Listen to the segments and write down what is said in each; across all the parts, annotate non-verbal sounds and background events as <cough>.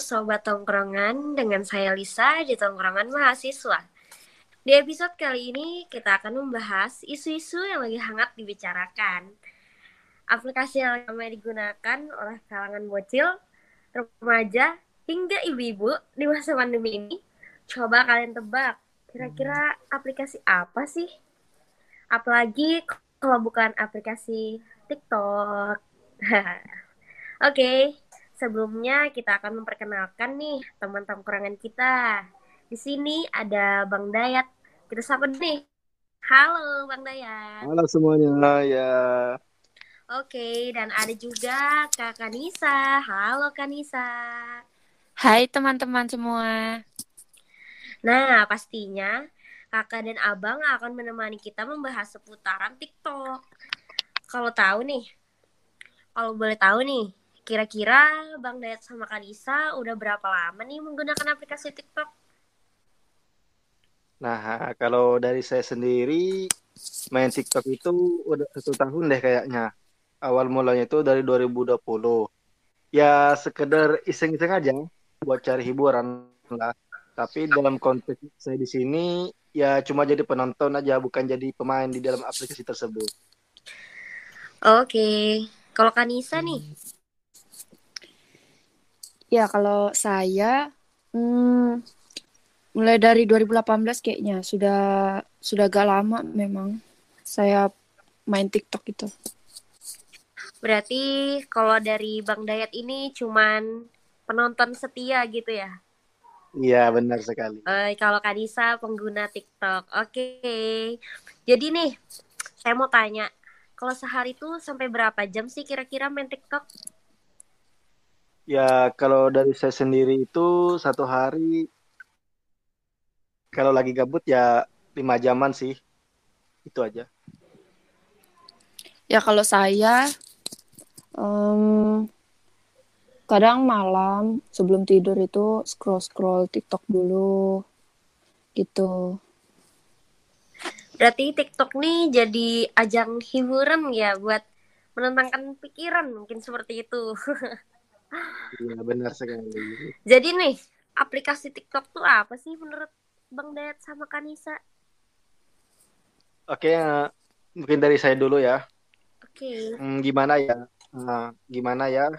Sobat Tongkrongan, dengan saya Lisa di Tongkrongan Mahasiswa. Di episode kali ini kita akan membahas isu-isu yang lagi hangat dibicarakan. Aplikasi yang ramai digunakan oleh kalangan bocil, remaja, hingga ibu-ibu di masa pandemi ini. Coba kalian tebak, kira-kira aplikasi apa sih? Apalagi kalau bukan aplikasi TikTok. <laughs> Oke, okay, sebelumnya kita akan memperkenalkan nih teman tongkrongan kita. Di sini ada Bang Dayat. Kita sapa nih. Halo Bang Dayat. Halo semuanya ya. Oke, dan ada juga Kak Kanisa. Halo Kanisa. Hai teman-teman semua. Nah, pastinya kakak dan abang akan menemani kita membahas seputaran TikTok. Kalau tahu nih, kalau boleh tahu nih, Kira-kira Bang Dayat sama Kanisa udah berapa lama nih menggunakan aplikasi TikTok? Nah, kalau dari saya sendiri main TikTok itu udah satu tahun deh kayaknya. Awal mulanya itu dari 2020. Ya sekedar iseng-iseng aja buat cari hiburan lah. Tapi dalam konteks saya di sini ya cuma jadi penonton aja, bukan jadi pemain di dalam aplikasi tersebut. Oke, kalau Kanisa nih, Ya, kalau saya hmm, mulai dari 2018 kayaknya sudah sudah agak lama memang saya main TikTok itu. Berarti kalau dari Bang Dayat ini cuman penonton setia gitu ya? Iya, benar sekali. Uh, kalau Kanisa pengguna TikTok. Oke. Okay. Jadi nih, saya mau tanya, kalau sehari tuh sampai berapa jam sih kira-kira main TikTok? Ya kalau dari saya sendiri itu satu hari kalau lagi gabut ya lima jaman sih itu aja. Ya kalau saya um, kadang malam sebelum tidur itu scroll scroll TikTok dulu gitu. Berarti TikTok nih jadi ajang hiburan ya buat menenangkan pikiran mungkin seperti itu. <laughs> Iya benar sekali. Jadi nih aplikasi TikTok tuh apa sih menurut Bang Dayat sama Kanisa? Oke, uh, mungkin dari saya dulu ya. Oke. Hmm, gimana ya? Uh, gimana ya?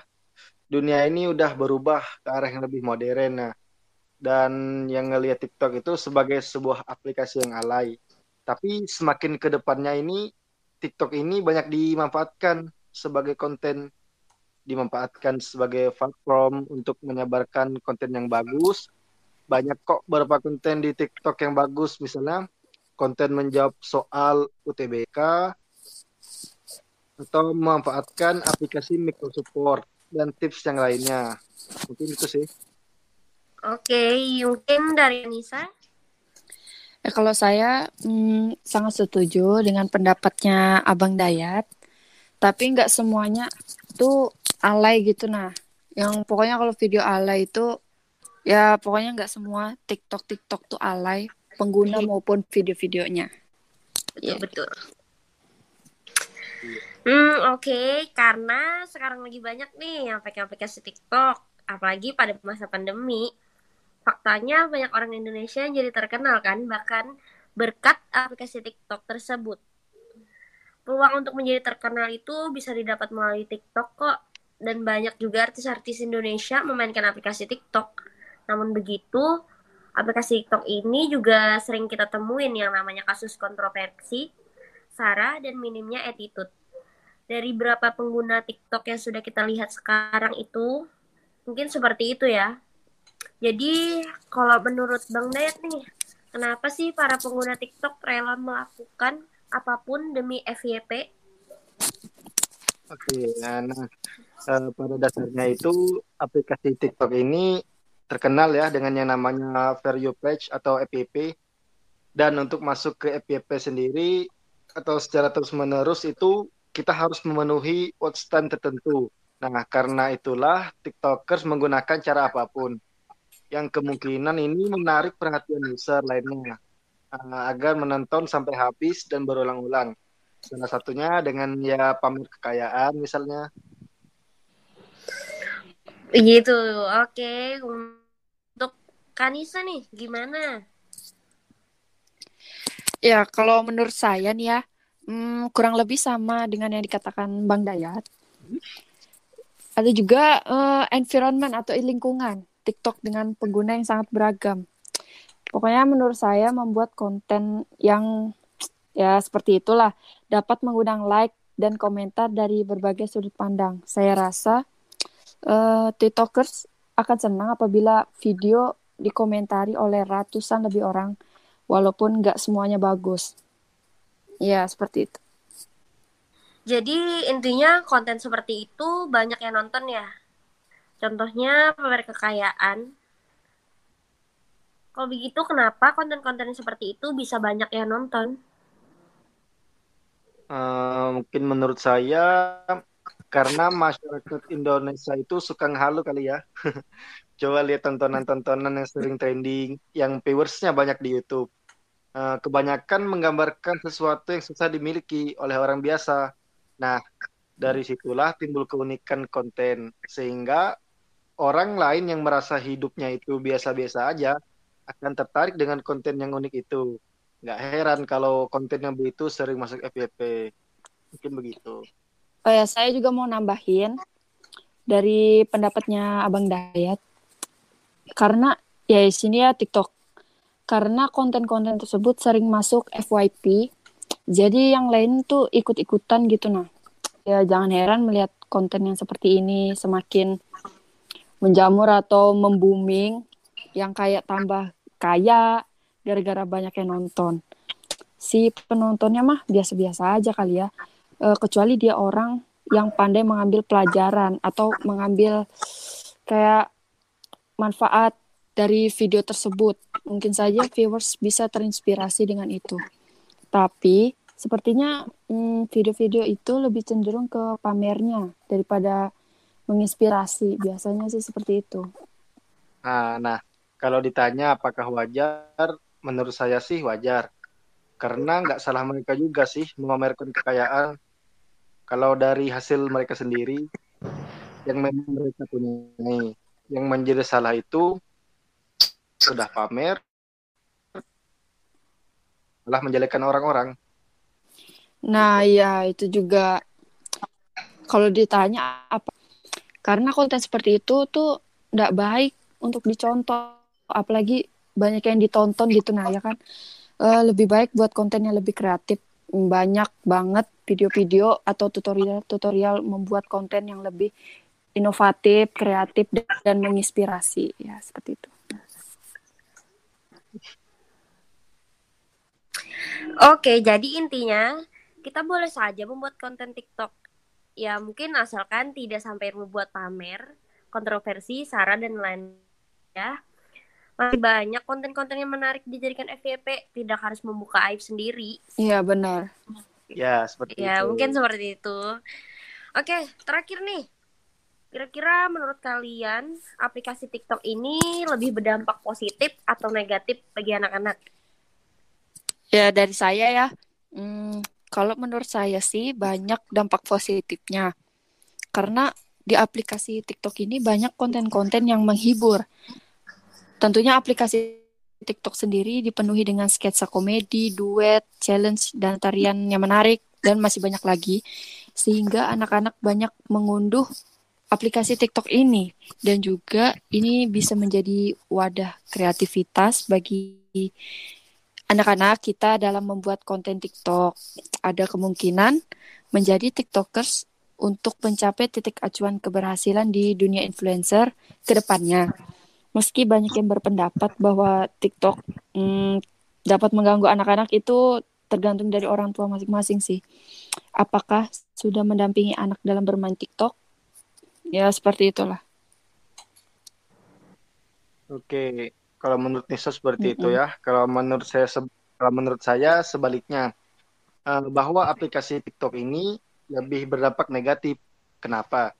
Dunia ini udah berubah ke arah yang lebih modern. Nah, dan yang ngelihat TikTok itu sebagai sebuah aplikasi yang alay. Tapi semakin ke depannya ini TikTok ini banyak dimanfaatkan sebagai konten dimanfaatkan sebagai platform untuk menyebarkan konten yang bagus. Banyak kok beberapa konten di TikTok yang bagus, misalnya konten menjawab soal UTBK atau memanfaatkan aplikasi micro support dan tips yang lainnya. Mungkin itu sih. Oke, mungkin dari Nisa. Ya, kalau saya hmm, sangat setuju dengan pendapatnya Abang Dayat, tapi nggak semuanya tuh alay gitu. Nah yang pokoknya kalau video alay itu ya pokoknya nggak semua TikTok TikTok tuh alay pengguna maupun video-videonya. Betul ya. betul. Hmm oke. Okay. karena sekarang lagi banyak nih yang pakai aplikasi TikTok apalagi pada masa pandemi. Faktanya banyak orang Indonesia yang jadi terkenal kan bahkan berkat aplikasi TikTok tersebut. Peluang untuk menjadi terkenal itu bisa didapat melalui TikTok kok dan banyak juga artis-artis Indonesia memainkan aplikasi TikTok. Namun begitu, aplikasi TikTok ini juga sering kita temuin yang namanya kasus kontroversi, sara, dan minimnya attitude. Dari berapa pengguna TikTok yang sudah kita lihat sekarang itu, mungkin seperti itu ya. Jadi, kalau menurut Bang Dayat nih, kenapa sih para pengguna TikTok rela melakukan apa pun demi FYP? Oke, nah, nah uh, pada dasarnya itu aplikasi TikTok ini terkenal ya dengan yang namanya You Page atau FYP. Dan untuk masuk ke FYP sendiri atau secara terus-menerus itu kita harus memenuhi watch time tertentu. Nah, karena itulah TikTokers menggunakan cara apa pun yang kemungkinan ini menarik perhatian user lainnya uh, agar menonton sampai habis dan berulang-ulang. Salah satunya dengan ya pamer kekayaan misalnya Gitu. Oke. Untuk Kanisa nih, gimana? Ya, kalau menurut saya nih ya, hmm, kurang lebih sama dengan yang dikatakan Bang Dayat. Ada juga uh, environment atau lingkungan TikTok dengan pengguna yang sangat beragam. Pokoknya menurut saya membuat konten yang ya seperti itulah dapat mengundang like dan komentar dari berbagai sudut pandang. Saya rasa uh, TikTokers akan senang apabila video dikomentari oleh ratusan lebih orang walaupun nggak semuanya bagus. Ya, seperti itu. Jadi intinya konten seperti itu banyak yang nonton ya. Contohnya pamer kekayaan. Kalau begitu kenapa konten-konten seperti itu bisa banyak yang nonton? Uh, mungkin menurut saya karena masyarakat Indonesia itu suka ngehalu kali ya. <laughs> Coba lihat tontonan-tontonan yang sering trending, yang viewersnya banyak di YouTube. Eh, kebanyakan menggambarkan sesuatu yang susah dimiliki oleh orang biasa. Nah, dari situlah timbul keunikan konten sehingga orang lain yang merasa hidupnya itu biasa-biasa aja akan tertarik dengan konten yang unik itu. Nggak heran kalau konten yang begitu sering masuk FYP. Mungkin begitu. Oh ya, saya juga mau nambahin dari pendapatnya Abang Dayat. Karena ya di sini ya TikTok. Karena konten-konten tersebut sering masuk FYP jadi yang lain tuh ikut-ikutan gitu nah. Ya jangan heran melihat konten yang seperti ini semakin menjamur atau membooming yang kayak tambah kaya gara-gara banyak yang nonton. Si penontonnya mah biasa-biasa aja kali ya e, kecuali dia orang yang pandai mengambil pelajaran atau mengambil kayak manfaat dari video tersebut. Mungkin saja viewers bisa terinspirasi dengan itu. Tapi sepertinya hmm, video-video itu lebih cenderung ke pamernya daripada menginspirasi. Biasanya sih seperti itu. Nah, nah kalau ditanya apakah wajar, menurut saya sih wajar. Karena nggak salah mereka juga sih memamerkan kekayaan. Kalau dari hasil mereka sendiri, yang memang mereka punya, yang menjadi salah itu sudah pamer malah menjelekkan orang-orang. Nah, ya itu juga. Kalau ditanya apa? Karena konten seperti itu tuh tidak baik untuk dicontoh. Apalagi banyak yang ditonton gitu nah ya kan? Uh, lebih baik buat konten yang lebih kreatif banyak banget video-video atau tutorial-tutorial membuat konten yang lebih inovatif, kreatif dan menginspirasi ya seperti itu. Oke, jadi intinya kita boleh saja membuat konten TikTok. Ya mungkin asalkan tidak sampai membuat pamer, kontroversi, sara dan lain ya. Masih banyak konten-konten yang menarik dijadikan FYP, tidak harus membuka aib sendiri. Iya, benar. Ya, seperti ya, itu. mungkin seperti itu. Oke, terakhir nih. Kira-kira menurut kalian aplikasi TikTok ini lebih berdampak positif atau negatif bagi anak-anak? Ya dari saya ya, hmm, kalau menurut saya sih banyak dampak positifnya. Karena di aplikasi TikTok ini banyak konten-konten yang menghibur. Tentunya aplikasi TikTok sendiri dipenuhi dengan sketsa komedi, duet, challenge, dan tarian yang menarik, dan masih banyak lagi. Sehingga anak-anak banyak mengunduh aplikasi TikTok ini dan juga ini bisa menjadi wadah kreativitas bagi anak-anak kita dalam membuat konten TikTok. Ada kemungkinan menjadi TikTokers untuk mencapai titik acuan keberhasilan di dunia influencer ke depannya. Meski banyak yang berpendapat bahwa TikTok hmm, dapat mengganggu anak-anak itu tergantung dari orang tua masing-masing sih. Apakah sudah mendampingi anak dalam bermain TikTok Ya, seperti itulah. Oke, kalau menurut Nisa seperti mm -mm. itu ya. Kalau menurut saya kalau menurut saya sebaliknya uh, bahwa aplikasi TikTok ini lebih berdampak negatif. Kenapa?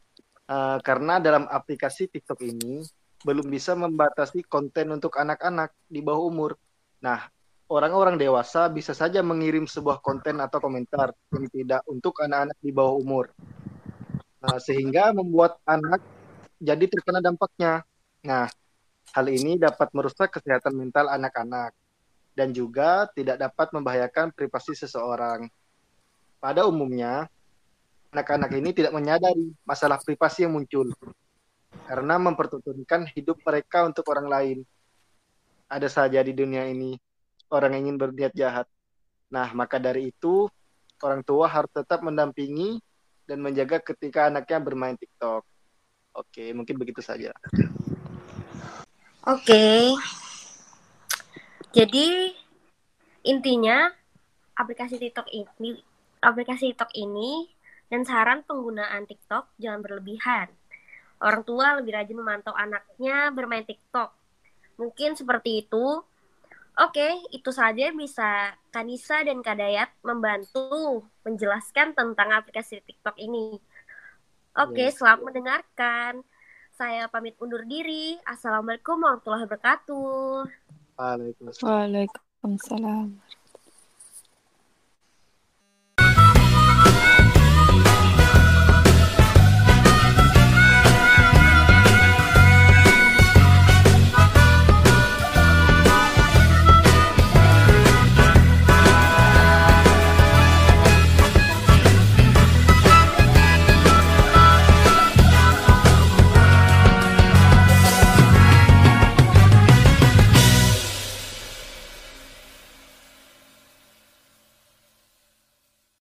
Uh, karena dalam aplikasi TikTok ini belum bisa membatasi konten untuk anak-anak di bawah umur. Nah, orang-orang dewasa bisa saja mengirim sebuah konten atau komentar yang tidak untuk anak-anak di bawah umur. Nah, sehingga membuat anak jadi terkena dampaknya. Nah, hal ini dapat merusak kesehatan mental anak-anak dan juga tidak dapat membahayakan privasi seseorang. Pada umumnya, anak-anak ini tidak menyadari masalah privasi yang muncul karena mempertontonkan hidup mereka untuk orang lain. Ada saja di dunia ini orang ingin berniat jahat. Nah, maka dari itu orang tua harus tetap mendampingi dan menjaga ketika anaknya bermain TikTok. Oke, mungkin begitu saja. Oke. Jadi intinya aplikasi TikTok ini aplikasi TikTok ini dan saran penggunaan TikTok jangan berlebihan. Orang tua lebih rajin memantau anaknya bermain TikTok. Mungkin seperti itu. Oke, itu saja bisa Kanisa dan Kadayat membantu menjelaskan tentang aplikasi TikTok ini. Oke, selamat mendengarkan. Saya pamit undur diri. Assalamualaikum warahmatullahi wabarakatuh. Waalaikumsalam. Waalaikumsalam.